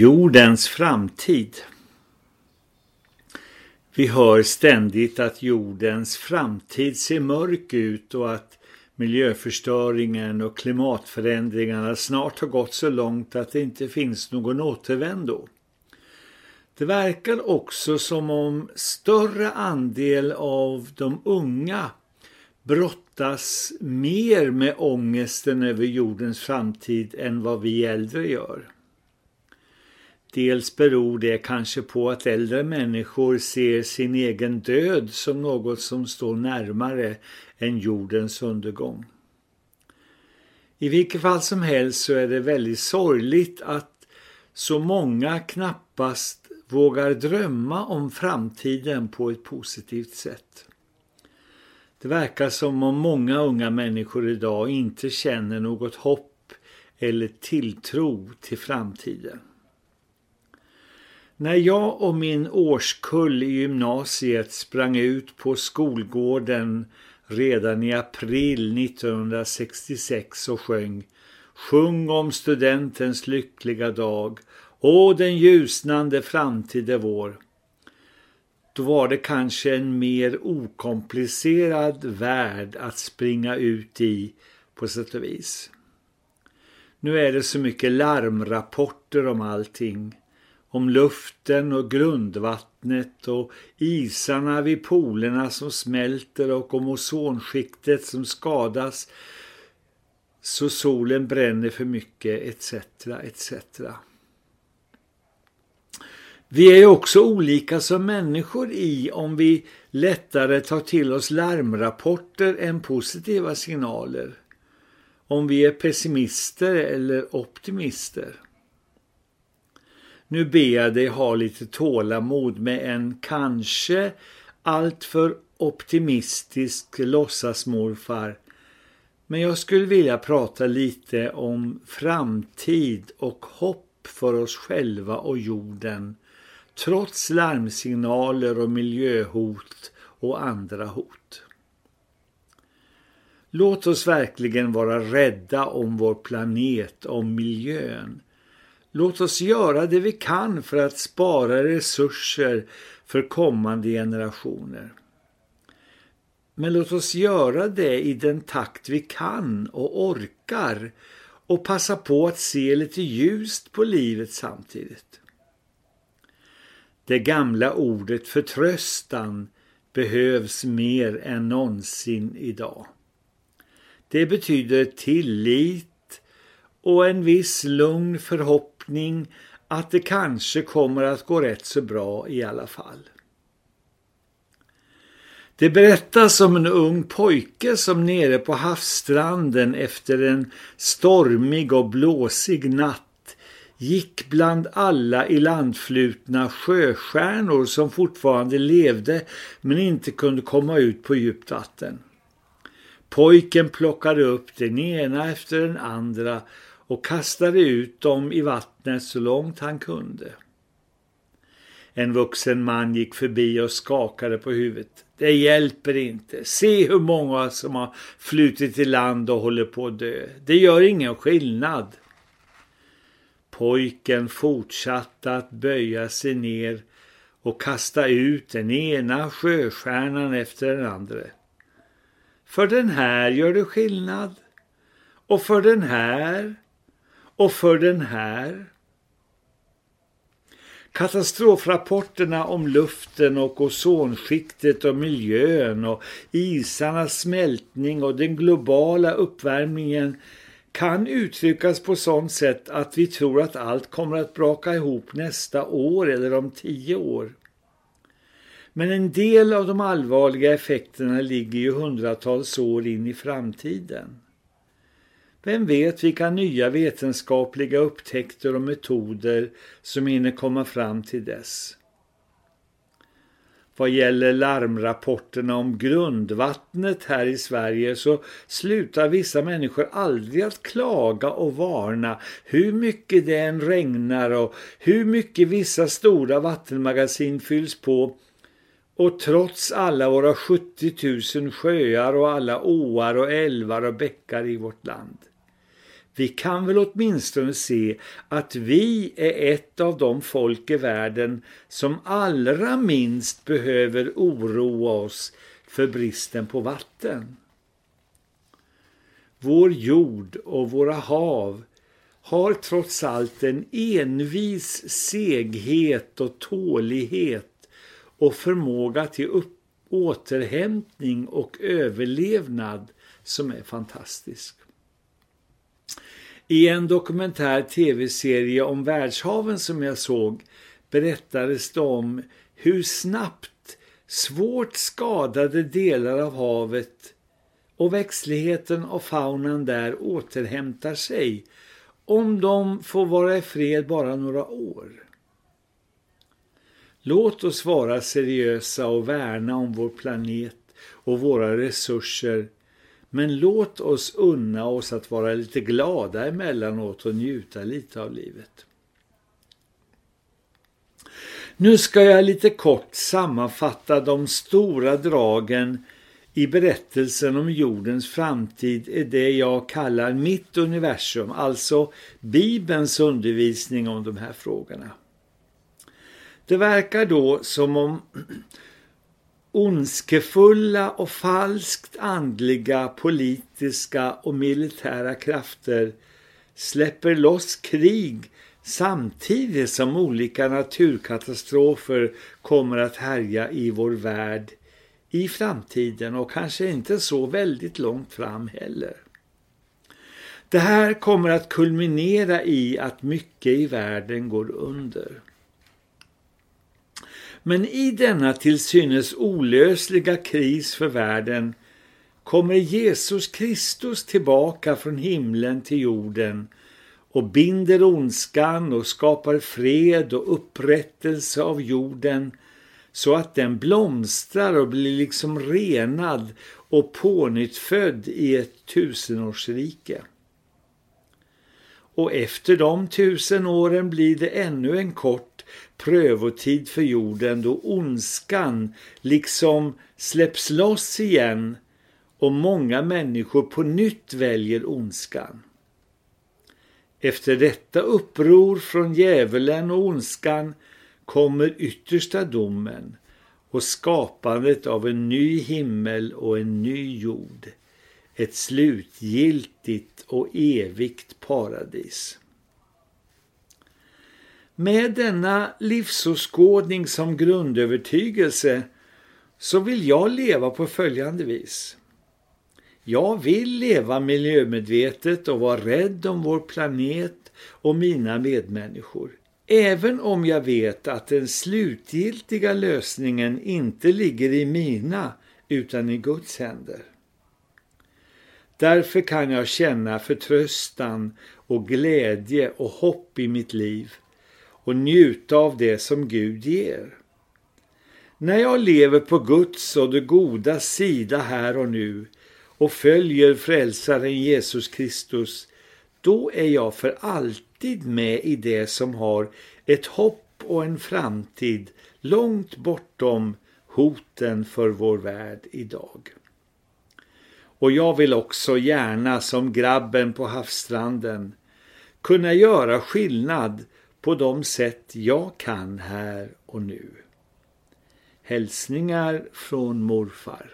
Jordens framtid. Vi hör ständigt att jordens framtid ser mörk ut och att miljöförstöringen och klimatförändringarna snart har gått så långt att det inte finns någon återvändo. Det verkar också som om större andel av de unga brottas mer med ångesten över jordens framtid än vad vi äldre gör. Dels beror det kanske på att äldre människor ser sin egen död som något som står närmare än jordens undergång. I vilket fall som helst så är det väldigt sorgligt att så många knappast vågar drömma om framtiden på ett positivt sätt. Det verkar som om många unga människor idag inte känner något hopp eller tilltro till framtiden. När jag och min årskull i gymnasiet sprang ut på skolgården redan i april 1966 och sjöng Sjung om studentens lyckliga dag och den ljusnande framtid är vår. Då var det kanske en mer okomplicerad värld att springa ut i på sätt och vis. Nu är det så mycket larmrapporter om allting om luften och grundvattnet och isarna vid polerna som smälter och om ozonskiktet som skadas så solen bränner för mycket etc. etc. Vi är också olika som människor i om vi lättare tar till oss larmrapporter än positiva signaler. Om vi är pessimister eller optimister. Nu ber jag dig ha lite tålamod med en kanske alltför optimistisk låtsasmorfar. Men jag skulle vilja prata lite om framtid och hopp för oss själva och jorden trots larmsignaler och miljöhot och andra hot. Låt oss verkligen vara rädda om vår planet, om miljön. Låt oss göra det vi kan för att spara resurser för kommande generationer. Men låt oss göra det i den takt vi kan och orkar och passa på att se lite ljust på livet samtidigt. Det gamla ordet förtröstan behövs mer än någonsin idag. Det betyder tillit och en viss lugn förhoppning att det kanske kommer att gå rätt så bra i alla fall. Det berättas om en ung pojke som nere på havsstranden efter en stormig och blåsig natt gick bland alla i landflutna sjöstjärnor som fortfarande levde men inte kunde komma ut på djupt vatten. Pojken plockade upp den ena efter den andra och kastade ut dem i vattnet så långt han kunde. En vuxen man gick förbi och skakade på huvudet. Det hjälper inte. Se hur många som har flutit i land och håller på att dö. Det gör ingen skillnad. Pojken fortsatte att böja sig ner och kasta ut den ena sjöstjärnan efter den andra. För den här gör det skillnad. Och för den här och för den här. Katastrofrapporterna om luften och ozonskiktet och miljön och isarnas smältning och den globala uppvärmningen kan uttryckas på sånt sätt att vi tror att allt kommer att braka ihop nästa år eller om tio år. Men en del av de allvarliga effekterna ligger ju hundratals år in i framtiden. Vem vet vilka nya vetenskapliga upptäckter och metoder som hinner komma fram till dess. Vad gäller larmrapporterna om grundvattnet här i Sverige så slutar vissa människor aldrig att klaga och varna hur mycket det än regnar och hur mycket vissa stora vattenmagasin fylls på och trots alla våra 70 000 sjöar och alla åar och älvar och bäckar i vårt land. Vi kan väl åtminstone se att vi är ett av de folk i världen som allra minst behöver oroa oss för bristen på vatten. Vår jord och våra hav har trots allt en envis seghet och tålighet och förmåga till upp återhämtning och överlevnad som är fantastisk. I en dokumentär tv-serie om världshaven som jag såg berättades det om hur snabbt svårt skadade delar av havet och växtligheten och faunan där återhämtar sig om de får vara i fred bara några år. Låt oss vara seriösa och värna om vår planet och våra resurser men låt oss unna oss att vara lite glada emellanåt och njuta lite av livet. Nu ska jag lite kort sammanfatta de stora dragen i berättelsen om jordens framtid är det jag kallar mitt universum, alltså Bibelns undervisning om de här frågorna. Det verkar då som om ondskefulla och falskt andliga, politiska och militära krafter släpper loss krig samtidigt som olika naturkatastrofer kommer att härja i vår värld i framtiden och kanske inte så väldigt långt fram heller. Det här kommer att kulminera i att mycket i världen går under. Men i denna till synes olösliga kris för världen kommer Jesus Kristus tillbaka från himlen till jorden och binder ondskan och skapar fred och upprättelse av jorden så att den blomstrar och blir liksom renad och pånyttfödd i ett tusenårsrike. Och efter de tusen åren blir det ännu en kort prövotid för jorden då ondskan liksom släpps loss igen och många människor på nytt väljer ondskan. Efter detta uppror från djävulen och ondskan kommer yttersta domen och skapandet av en ny himmel och en ny jord. Ett slutgiltigt och evigt paradis. Med denna livsåskådning som grundövertygelse så vill jag leva på följande vis. Jag vill leva miljömedvetet och vara rädd om vår planet och mina medmänniskor. Även om jag vet att den slutgiltiga lösningen inte ligger i mina utan i Guds händer. Därför kan jag känna förtröstan och glädje och hopp i mitt liv och njuta av det som Gud ger. När jag lever på Guds och det goda sida här och nu och följer frälsaren Jesus Kristus, då är jag för alltid med i det som har ett hopp och en framtid långt bortom hoten för vår värld idag. Och jag vill också gärna som grabben på havsstranden kunna göra skillnad på de sätt jag kan här och nu. Hälsningar från morfar.